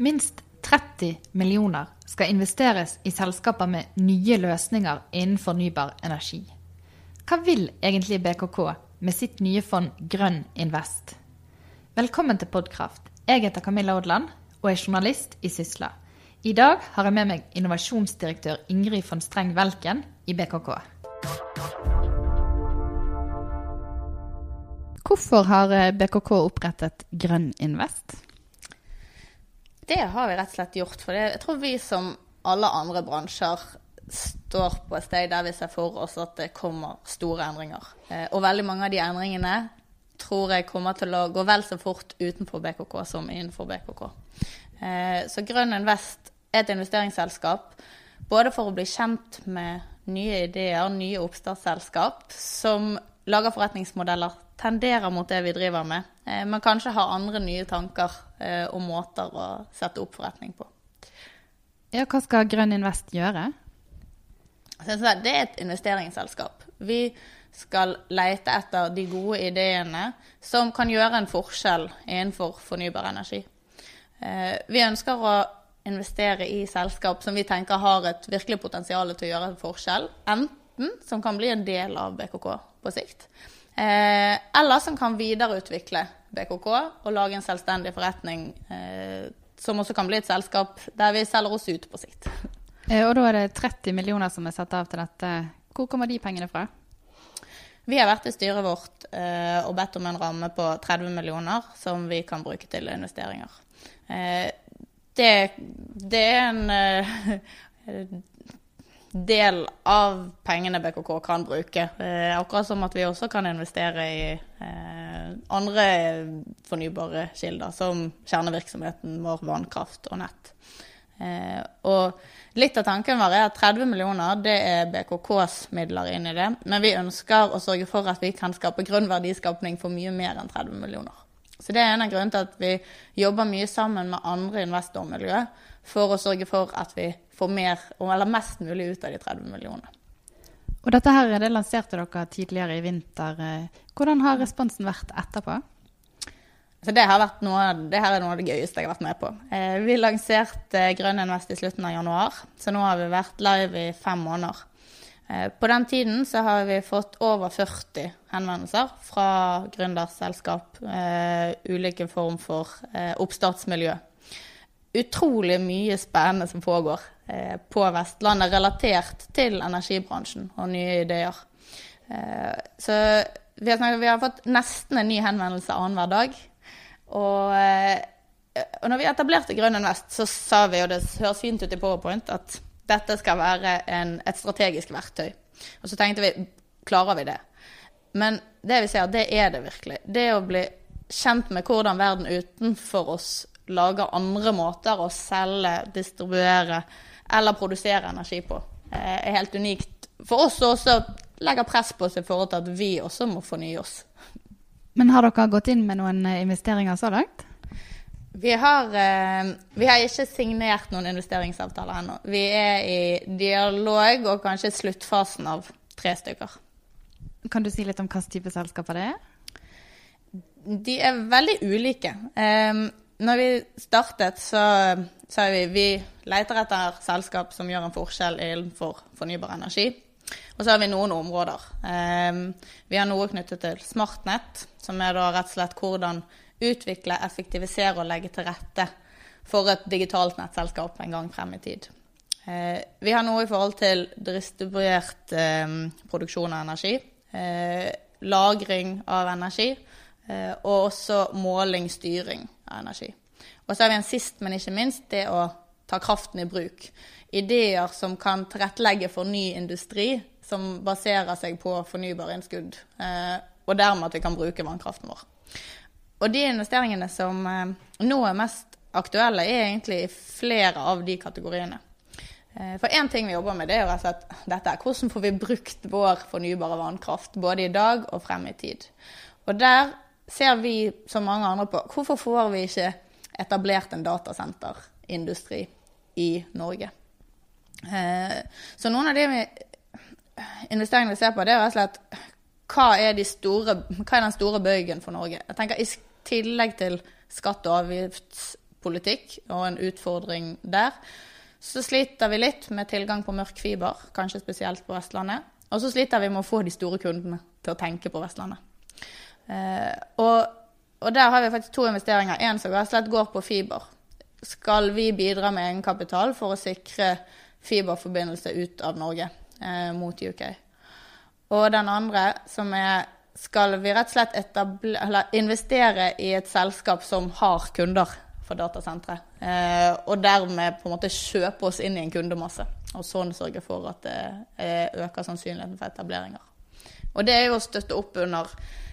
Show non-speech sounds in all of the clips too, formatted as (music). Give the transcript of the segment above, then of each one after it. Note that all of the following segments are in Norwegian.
Minst 30 millioner skal investeres i selskaper med nye løsninger innen fornybar energi. Hva vil egentlig BKK med sitt nye fond Grønn Invest? Velkommen til Podkraft. Jeg heter Camilla Odland og er journalist i Sysla. I dag har jeg med meg innovasjonsdirektør Ingrid von Streng Welken i BKK. Hvorfor har BKK opprettet Grønn Invest? Det har vi rett og slett gjort. For jeg tror vi som alle andre bransjer står på et sted der vi ser for oss at det kommer store endringer. Eh, og veldig mange av de endringene tror jeg kommer til å gå vel så fort utenfor BKK som innenfor BKK. Eh, så Grønn Invest er et investeringsselskap både for å bli kjent med nye ideer, nye oppstartsselskap som lager forretningsmodeller tenderer mot det vi driver med, men kanskje har andre nye tanker eh, og måter å sette opp forretning på. Ja, hva skal Grønn Invest gjøre? Det er et investeringsselskap. Vi skal lete etter de gode ideene som kan gjøre en forskjell innenfor fornybar energi. Eh, vi ønsker å investere i selskap som vi tenker har et virkelig potensial til å gjøre en forskjell. Enten som kan bli en del av BKK på sikt, Eh, eller som kan videreutvikle BKK og lage en selvstendig forretning eh, som også kan bli et selskap der vi selger oss ut på sikt. (laughs) Eh, og da er det 30 millioner som er satt av til dette. Hvor kommer de pengene fra? Vi har vært i styret vårt eh, og bedt om en ramme på 30 millioner som vi kan bruke til investeringer. Eh, det, det, er en eh, (laughs) del av pengene BKK kan bruke. Eh, akkurat som at vi også kan investere i eh, andre fornybare kilder, som kjernevirksomheten vår, vannkraft og nett. Eh, og litt av tanken vår er at 30 millioner det er BKKs midler inn i det. Men vi ønsker å sørge for at vi kan skape grønn verdiskapning for mye mer enn 30 millioner. Så det er en av grunnene til at vi jobber mye sammen med andre investormiljøer for å sørge for at vi får mer, eller mest mulig ut av de 30 millionene. Og dette her, det lanserte dere tidligere i vinter. Hvordan har responsen vært etterpå? Så det, har vært noe, det her er noe av det gøyeste jeg har vært med på. Eh, vi lanserte Grønn Invest i slutten av januar, så nå har vi vært live i fem måneder. Eh, på den tiden så har vi fått over 40 henvendelser fra gründerselskap, eh, ulike form for eh, oppstartsmiljø utrolig mye spennende som pågår eh, på Vestlandet relatert til energibransjen og nye ideer. Eh, så vi har, snakket, vi har, fått nesten en ny henvendelse annenhver dag. Og, eh, og når vi etablerte Grønn Invest, så sa vi, og det høres fint ut i Powerpoint, at dette skal være en, et strategisk verktøy. Og så tenkte vi klarer vi det? Men det vi ser, det er det virkelig. Det å bli kjent med hvordan verden utenfor oss lager andre måter å selge, distribuere eller produsere energi på. Eh, er helt unikt for oss og også legger press på oss i forhold til at vi også må fornye oss. Men har dere gått inn med noen eh, investeringer så langt? Vi har, eh, vi har ikke signert noen investeringsavtaler ennå. Vi er i dialog og kanskje sluttfasen av tre stykker. Kan du si litt om hvilken type selskaper det er? De er veldig ulike. Når vi startet, så sa vi vi leter etter selskap som gjør en forskjell innenfor fornybar energi. Og så har vi noen områder. Um, vi har noe knyttet til smartnett, som er da rett og slett hvordan utvikle, effektivisere og legge til rette for et digitalt nettselskap en gang frem i tid. Uh, vi har noe i forhold til distribuert um, produksjon av energi. Lagring av energi. Og også måling, styring av energi. Og så har vi en sist, men ikke minst, det å ta kraften i bruk. Ideer som kan tilrettelegge for ny industri som baserer seg på fornybar innskudd, eh, og dermed at vi kan bruke vannkraften vår. Og de investeringene som eh, nå er mest aktuelle, er egentlig i flere av de kategoriene. Eh, for én ting vi jobber med, det er rett og slett dette. Hvordan får vi brukt vår fornybare vannkraft både i dag og frem i tid? Og der ser vi som mange andre på hvorfor får vi ikke etablert en datasenterindustri i Norge. Eh, så noen av de investeringene vi ser på, det er rett og slett hva er, de store, hva er den store bøygen for Norge? Jeg tenker I tillegg til skatt- og avgiftspolitikk og en utfordring der. Så sliter vi litt med tilgang på mørk fiber, kanskje spesielt på Vestlandet. Og så sliter vi med å få de store kundene til å tenke på Vestlandet. Eh, og, og, der har vi faktisk to investeringer. En som rett slett går på fiber. Skal vi bidra med egenkapital for å sikre fiberforbindelse ut av Norge eh, mot UK? Og den andre som er skal vi rett og slett investere i et selskap som har kunder for datasentre. Eh, og dermed på en måte kjøpe oss inn i en kundemasse. Og sånn sørge for at det eh, øker sannsynligheten for etableringer. Og det er jo å støtte opp under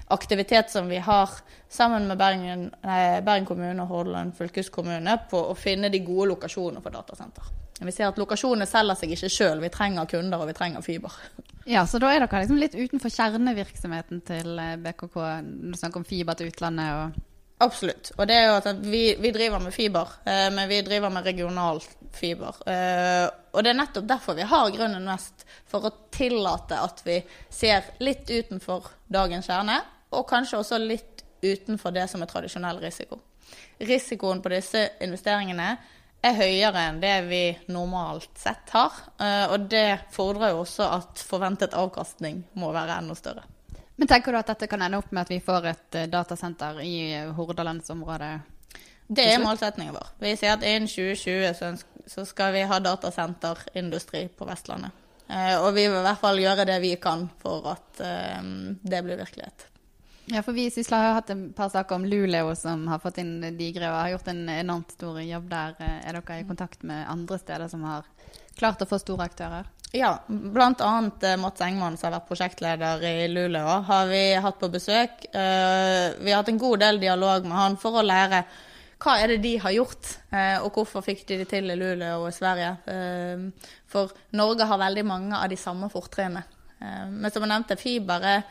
aktivitet som vi har sammen med Bergen, nei, Bergen kommune og Hordaland fylkeskommune på å finne de gode lokasjonene for datasenter. Vi ser at lokasjonene selger seg ikke sjøl, vi trenger kunder og vi trenger fiber. (laughs) Ja, Så da er dere liksom litt utenfor kjernevirksomheten til BKK når du snakker om fiber til utlandet? og Absolutt. Og det er jo at vi, vi driver med fiber, eh, men vi driver med regional fiber. Eh, og det er nettopp derfor vi har Grønn Invest, for å tillate at vi ser litt utenfor dagens kjerne, og kanskje også litt utenfor det som er tradisjonell risiko. Risikoen på disse investeringene er høyere enn det vi normalt sett har, eh, og det fordrer jo også at forventet avkastning må være enda større. Men tenker du at dette kan ende opp med at vi får et eh, datasenter i Hordalandsområdet? Det er målsettingen vår. Vi sier at innen 2020 så skal vi ha datasenterindustri på Vestlandet. Eh, og vi vil i hvert fall gjøre det vi kan for at eh, det blir virkelighet. Ja, for vi i Sysla har hatt et par saker om Luleå som har fått inn digre og har gjort en enormt stor jobb der. Er dere i kontakt med andre steder som har klart å få store aktører? Ja, bl.a. Eh, Mats Engman, som har vært prosjektleder i Luleå, har vi hatt på besøk. Eh, vi har hatt en god del dialog med han for å lære hva er det de har gjort, eh, og hvorfor fikk de det til i Luleå og i Sverige. For Norge har veldig mange av de samme fortrinnene. Men som jeg nevnte, fiber er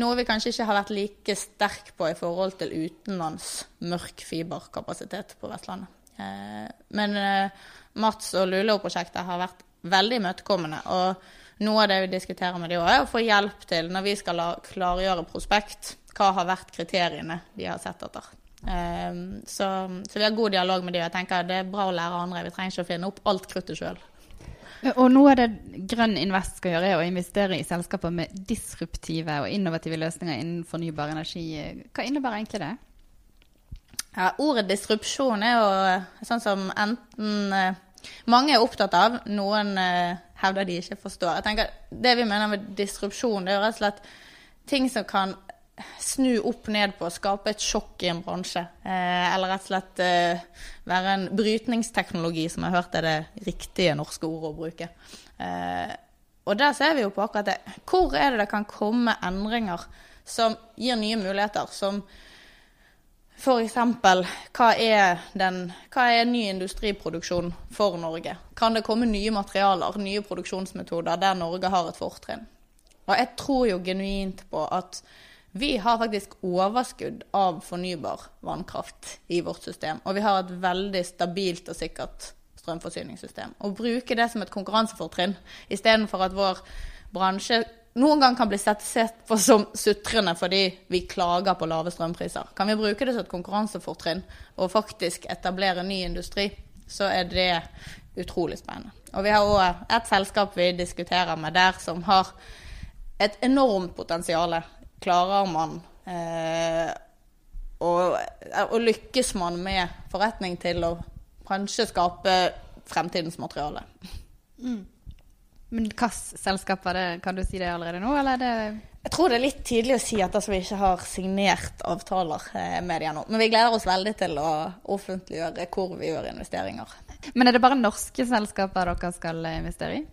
noe vi kanskje ikke har vært like sterk på i forhold til utenlands mørk fiberkapasitet på Vestlandet. Men Mats og Luleå-prosjektet har vært veldig imøtekommende. Og noe av det vi diskuterer med de òg, er å få hjelp til når vi skal klargjøre prospekt, hva har vært kriteriene de har sett etter. Um, så, så, vi har god dialog med de, og jeg tenker det er bra å lære andre. Vi trenger ikke å finne opp alt kruttet sjøl. Og noe av det Grønn Invest skal gjøre, er å investere i selskaper med disruptive og innovative løsninger innen fornybar energi. Hva innebærer egentlig det? Ja, ordet disrupsjon er jo sånn som enten eh, mange er opptatt av, noen eh, hevder de ikke forstår. Jeg tenker Det vi mener med disrupsjon, det er jo rett og slett ting som kan snu opp ned på, skape et sjokk i en bransje. Eh, eller rett og slett eh, være en brytningsteknologi, som jeg har hørt er det riktige norske ordet å bruke. Eh, og der ser vi jo på akkurat det. Hvor er det det kan komme endringer som gir nye muligheter? som F.eks. Hva, hva er ny industriproduksjon for Norge? Kan det komme nye materialer, nye produksjonsmetoder der Norge har et fortrinn? Og jeg tror jo genuint på at vi har faktisk overskudd av fornybar vannkraft i vårt system. Og vi har et veldig stabilt og sikkert strømforsyningssystem. Å bruke det som et konkurransefortrinn istedenfor at vår bransje noen gang kan bli sett på som sutrende fordi vi klager på lave strømpriser. Kan vi bruke det som et konkurransefortrinn og faktisk etablere ny industri, så er det utrolig spennende. Og vi har òg et selskap vi diskuterer med der som har et enormt potensial. Klarer man eh, og, og, lykkes man med forretning til å kanskje skape fremtidens materiale. Mm. Men hvilke selskap var det? Kan du si det allerede nå, eller er det Jeg tror det er litt tidlig å si at altså, vi ikke har signert avtaler eh, med dem ennå. Men vi gleder oss veldig til å offentliggjøre hvor vi gjør investeringer. Men er det bare norske selskaper dere skal investere i?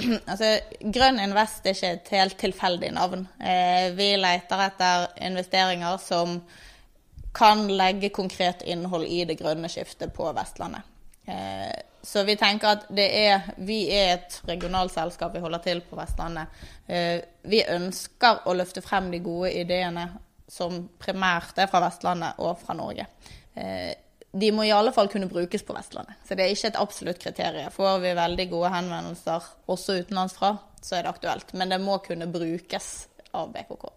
(clears throat) altså, Grønn Invest er ikke et helt tilfeldig navn. Eh, vi leter etter investeringer som kan legge konkret innhold i det grønne skiftet på Vestlandet. Eh, så vi tenker at er, vi er et regionalt selskap, vi holder til på Vestlandet. Eh, vi ønsker å løfte frem de gode ideene som primært er fra Vestlandet og fra Norge. De må i alle fall kunne brukes på Vestlandet. Så det er ikke et absolutt kriterium. Får vi veldig gode henvendelser også utenlandsfra, så er det aktuelt. Men det må kunne brukes av BKK.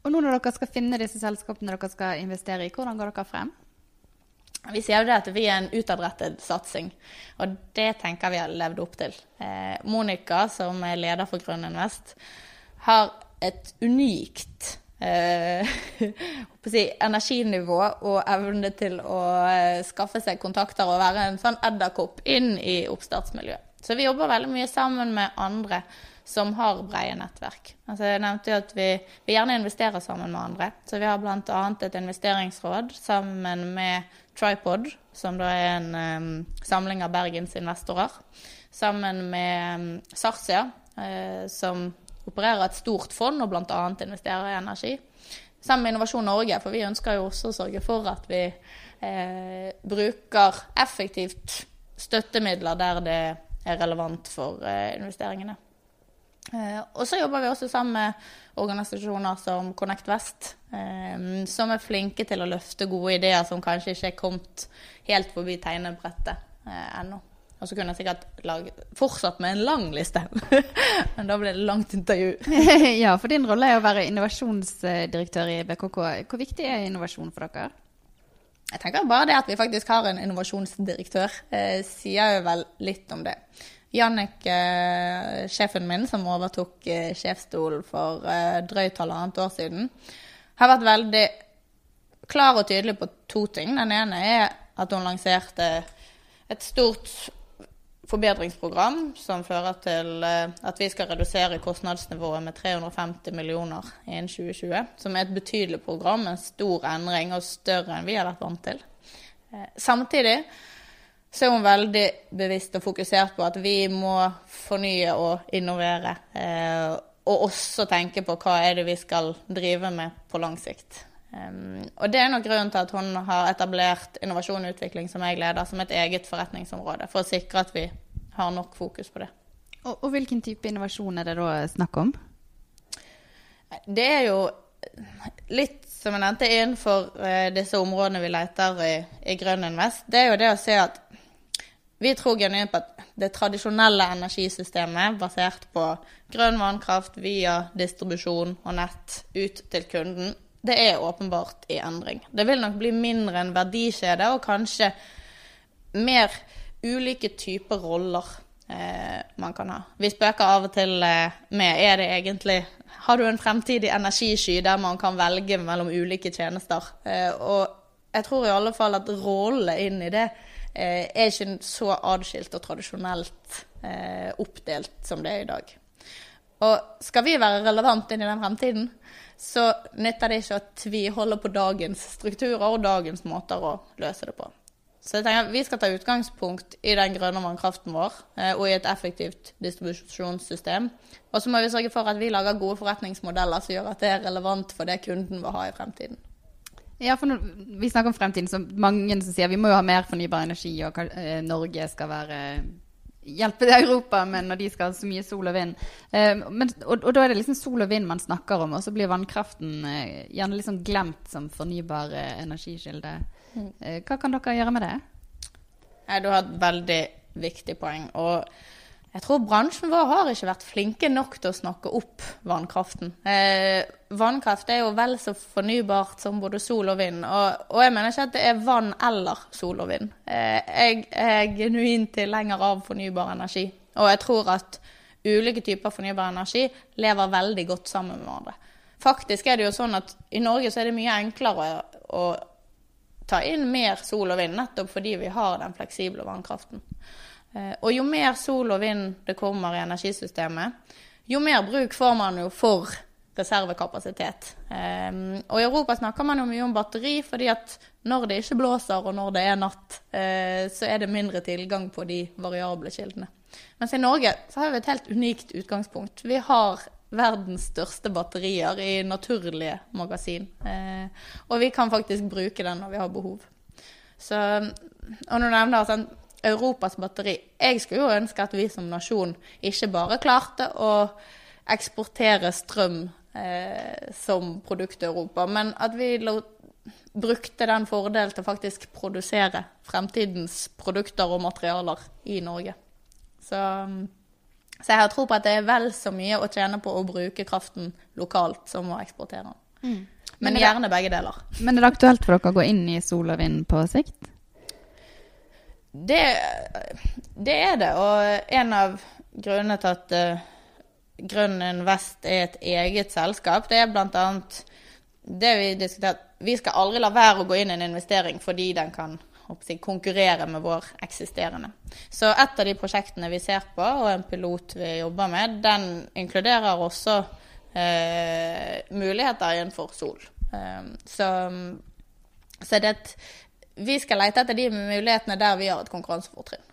Og nå når dere skal finne disse selskapene dere skal investere i, hvordan går dere frem? Vi sier jo det at vi er en utadrettet satsing, og det tenker vi har levd opp til. Eh, Monica, som er leder for Grønn Invest, har et unikt eh, (laughs) si, energinivå og evne til å eh, skaffe seg kontakter og være en sånn edderkopp inn i oppstartsmiljøet. Så vi jobber veldig mye sammen med andre som har brede nettverk. Altså jeg nevnte jo at vi, vi, gjerne investerer sammen med andre. Så vi har bl.a. et investeringsråd sammen med Tripod, som da er en um, samling av Bergens investorer. Sammen med um, Sarsia, uh, som opererer et stort fond og bl.a. investerer i energi. Sammen med Innovasjon Norge, for vi ønsker jo også å sørge for at vi eh, bruker effektivt støttemidler der det er relevant for eh, investeringene. Eh, og så jobber vi også sammen med organisasjoner som Connect Vest, eh, som er flinke til å løfte gode ideer som kanskje ikke er kommet helt forbi tegnebrettet eh, ennå. Og så kunne jeg sikkert lage, fortsatt med en lang liste, (laughs) men da ble det langt intervju. (laughs) ja, for din rolle er å være innovasjonsdirektør i BKK. Hvor viktig er innovasjon for dere? Jeg tenker bare det at vi faktisk har en innovasjonsdirektør, eh, sier jo vel litt om det. Jannik, eh, sjefen min, som overtok eh, sjefsstolen for eh, drøyt halvannet år siden, har vært veldig klar og tydelig på to ting. Den ene er at hun lanserte et stort forbedringsprogram som fører til eh, at vi skal redusere kostnadsnivået med 350 millioner innen 2020. Som er et betydelig program, en stor endring og større enn vi har vært vant til. Eh, samtidig så er hun veldig bevisst og fokusert på at vi må fornye og innovere. Eh, og også tenke på hva er det vi skal drive med på lang sikt. Um, og det er nok grunnen til at hun har etablert innovasjon og utvikling som jeg leder, som et eget forretningsområde, for å sikre at vi har nok fokus på det. Og, og hvilken type innovasjon er det da snakk om? Det er jo litt som jeg nevnte innenfor uh, disse områdene vi leter i, i Grønn Invest. Det er jo det å se at vi tror genuint på at det tradisjonelle energisystemet basert på grønn vannkraft via distribusjon og nett ut til kunden, det er åpenbart i endring. Det vil nok bli mindre en verdikjede og kanskje mer ulike typer roller eh, man kan ha. Vi spøker av og til eh, med er det egentlig Har du en fremtidig energisky der man kan velge mellom ulike tjenester? Eh, og jeg tror i alle fall at rollene inn i det Eh, er ikke så adskilt og tradisjonelt eh, oppdelt som det er i dag. Og skal vi være relevante inn i den fremtiden, så nytter det ikke at vi holder på dagens strukturer og dagens måter å løse det på. Så jeg tenker Vi skal ta utgangspunkt i den grønne vannkraften vår eh, og i et effektivt distribusjonssystem. Og så må vi sørge for at vi lager gode forretningsmodeller som gjør at det er relevant for det kunden vil ha i fremtiden. Ja, for når vi snakker om fremtiden, så mange som sier vi må jo ha mer fornybar energi, og eh, Norge skal være hjelpe til Europa men når de skal ha så mye sol og vind. Eh, men, og, og, da er det liksom sol og vind man snakker om, og så blir vannkraften eh, gjerne liksom glemt som fornybar energikilde. Mm. hva kan dere gjøre med det? Nei, du har et veldig viktig poeng. og jeg tror bransjen vår har ikke vært flinke nok til å snakke opp vannkraften. Eh, vannkraft er jo vel så fornybart som både sol og vind. Og, og jeg mener ikke at det er vann eller sol og vind. Eh, jeg er genuint tilhenger av fornybar energi. Og jeg tror at ulike typer fornybar energi lever veldig godt sammen med hverandre. Faktisk er det jo sånn at i Norge så er det mye enklere å, å ta inn mer sol og vind, nettopp fordi vi har den fleksible vannkraften. Eh, og jo mer sol og vind det kommer i energisystemet, jo mer bruk får man jo for reservekapasitet. Eh, og i Europa snakker man jo mye om batteri, fordi at når det ikke blåser og når det er natt, eh, så er det mindre tilgang på de variable kildene. Mens i Norge så har vi et helt unikt utgangspunkt. Vi har verdens største batterier i naturlige magasin. og vi kan faktisk bruke den når vi har behov. Så, og nå nevner jeg sånn, Europas batteri. Jeg skulle jo ønske at vi som nasjon ikke bare klarte å eksportere strøm eh, som produkt til Europa, men at vi brukte den fordelen til faktisk produsere fremtidens produkter og materialer i Norge. Så, så jeg har tro på at det er vel så mye å tjene på å bruke kraften lokalt som å eksportere den. Mm. Men, men gjerne begge deler. Men er det aktuelt for dere å gå inn i sol og vind på sikt? Det, det er det. Og en av grunnene til at uh, Grønn Invest er et eget selskap, det er bl.a. det vi diskuterte. Vi skal aldri la være å gå inn i en investering fordi den kan jeg, konkurrere med vår eksisterende. Så et av de prosjektene vi ser på, og en pilot vi jobber med, den inkluderer også eh, muligheter innenfor sol. Eh, så, så det, vi skal lete etter de mulighetene der vi har et konkurransefortrinn.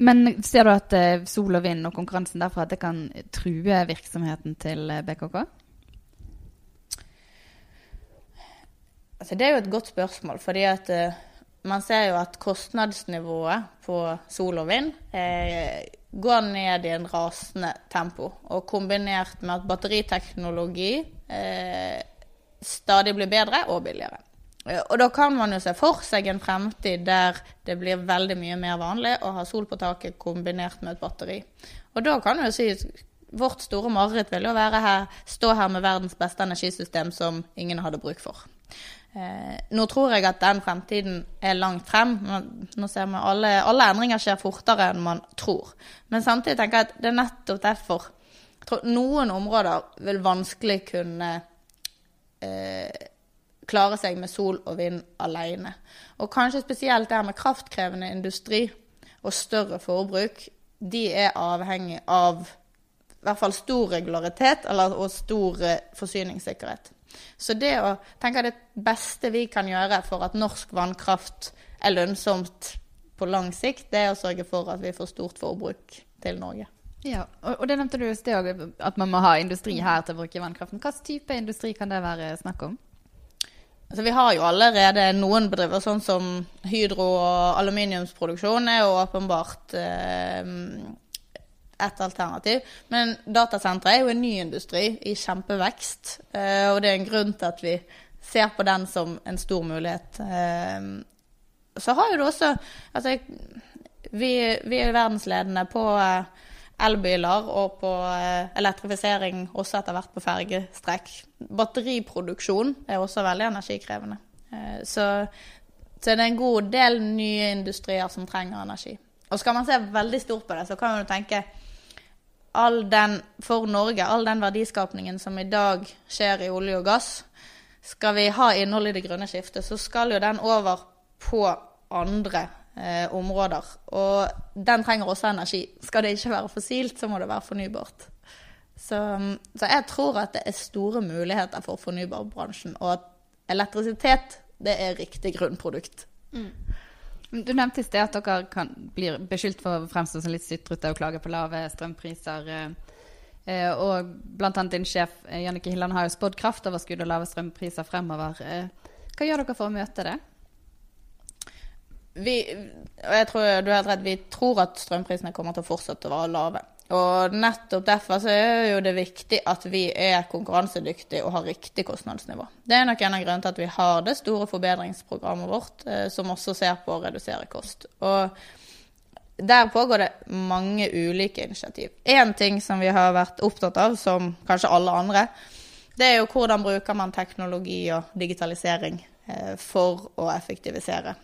Men ser du at eh, sol og vind og konkurransen derfra at det kan true virksomheten til eh, BKK? Altså, det er jo et godt spørsmål, fordi at uh, man ser jo at kostnadsnivået på sol og vind eh, går ned i en rasende tempo. Og kombinert med at batteriteknologi eh, stadig blir bedre og billigere. Og da kan man jo se for seg en fremtid der det blir veldig mye mer vanlig å ha sol på taket kombinert med et batteri. Og da kan du jo si vårt store mareritt vil jo være her, stå her med verdens beste energisystem som ingen hadde bruk for. Eh, nå tror jeg at den fremtiden er langt frem. Nå ser vi alle, alle endringer skjer fortere enn man tror. Men samtidig tenker jeg at det er nettopp derfor. Jeg tror noen områder vil vanskelig kunne eh, klare seg med sol og vind alene. Og kanskje spesielt det med kraftkrevende industri og større forbruk, de er avhengig av i hvert fall stor regularitet eller, og stor eh, forsyningssikkerhet. Så det å tenke det beste vi kan gjøre for at norsk vannkraft er lønnsomt på lang sikt, det er å sørge for at vi får stort forbruk til Norge. Ja, og, det nevnte du i sted òg, at man må ha industri her til å bruke vannkraften. Hvilken type industri kan det være snakk om? Altså, vi har jo allerede noen bedrifter, sånn som hydro- og aluminiumsproduksjon er jo åpenbart eh, et alternativ. Men datasentre er jo en ny industri i kjempevekst, eh, og det er en grunn til at vi ser på den som en stor mulighet. Eh, så har jo det også Altså, vi, vi er verdensledende på eh, elbiler og på eh, elektrifisering også etter hvert på fergestrekk. Batteriproduksjon er også veldig energikrevende. Eh, så, så, det er en god del nye industrier som trenger energi. Og skal man se veldig stort på det, så kan man jo tenke all den, for Norge, all den verdiskapningen som i dag skjer i olje og gass, skal vi ha innhold i det grønne skiftet, så skal jo den over på andre eh, områder. Og den trenger også energi. Skal det ikke være fossilt, så må det være fornybart. Så, så jeg tror at det er store muligheter for fornybarbransjen, og at elektrisitet det er riktig grunnprodukt. Mm. Du nevnte i sted at dere kan, blir beskyldt for å fremstå som litt sytrete og klage på lave strømpriser. Eh, og bl.a. din sjef eh, Jannike Hilland har jo spådd kraftoverskudd og lave strømpriser fremover. Eh, hva gjør dere for å møte det? Vi, og jeg tror du har rett, vi tror at strømprisene kommer til å fortsette å være lave. Og nettopp derfor så er jo det viktig at vi er konkurransedyktige og har riktig kostnadsnivå. Det er nok en av grunnene til at vi har det store forbedringsprogrammet vårt, eh, som også ser på å redusere kost. Og der pågår det mange ulike initiativ. Én ting som vi har vært opptatt av, som kanskje alle andre, det er jo hvordan bruker man teknologi og digitalisering eh, for å effektivisere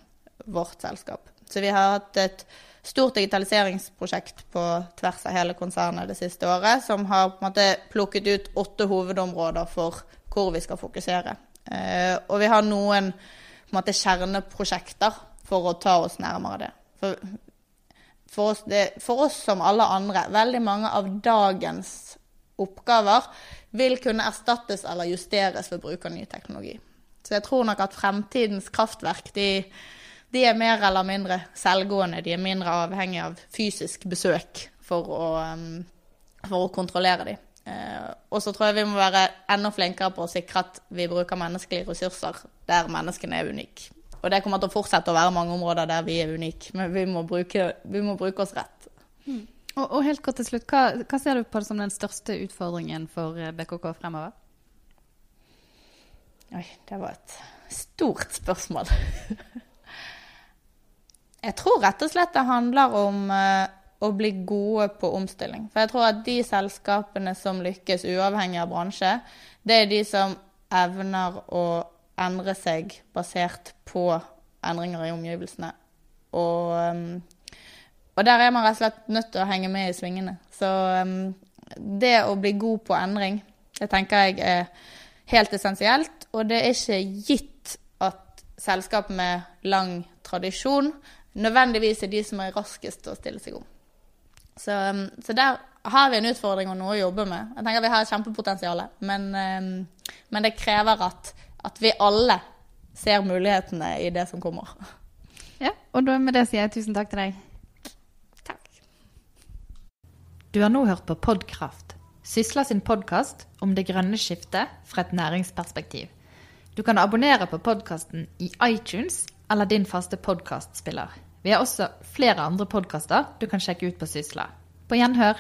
vårt selskap. Så vi har hatt et stort digitaliseringsprosjekt på tvers av hele konsernet det siste året, som har på en måte plukket ut åtte hovedområder for hvor vi skal fokusere. Eh, og vi har noen måte, kjerneprosjekter for å ta oss nærmere det. For, for, oss, det, for oss som alle andre, veldig mange av dagens oppgaver vil kunne erstattes eller justeres ved bruk av ny teknologi. Så jeg tror nok at fremtidens kraftverk de de er mer eller mindre selvgående. De er mindre avhengig av fysisk besøk for å, um, for å kontrollere dem. Uh, og så tror jeg vi må være enda flinkere på å sikre at vi bruker menneskelige ressurser der menneskene er unike. Og det kommer til å fortsette å være mange områder der vi er unike, men vi må bruke, vi må bruke oss rett. Mm. Og, og, helt kort til slutt, hva, hva ser du på som den største utfordringen for eh, BKK fremover? Oi, det var et stort spørsmål. (laughs) Jeg tror rett og slett det handler om uh, å bli gode på omstilling. For jeg tror at de selskapene som lykkes uavhengig av bransje, det er de som evner å endre seg basert på endringer i omgivelsene. Og, um, og der er man rett og slett nødt til å henge med i svingene. Så um, det å bli god på endring, det tenker jeg er helt essensielt. Og det er ikke gitt at selskap med lang tradisjon nødvendigvis er de som er raskest til å stille seg om. Så, um, så, der har vi en utfordring og noe å jobbe med. Jeg tenker Vi har et kjempepotensial, men, um, men det krever at, at, vi alle ser mulighetene i det som kommer. Ja, og da med det sier jeg tusen takk til deg. Takk. Du har nå hørt på Podkraft, Sysla sin podkast om det grønne skiftet fra et næringsperspektiv. Du kan abonnere på podkasten i iTunes eller din faste podkastspiller. Vi har også flere andre podkaster du kan sjekke ut på Sysla. På gjenhør.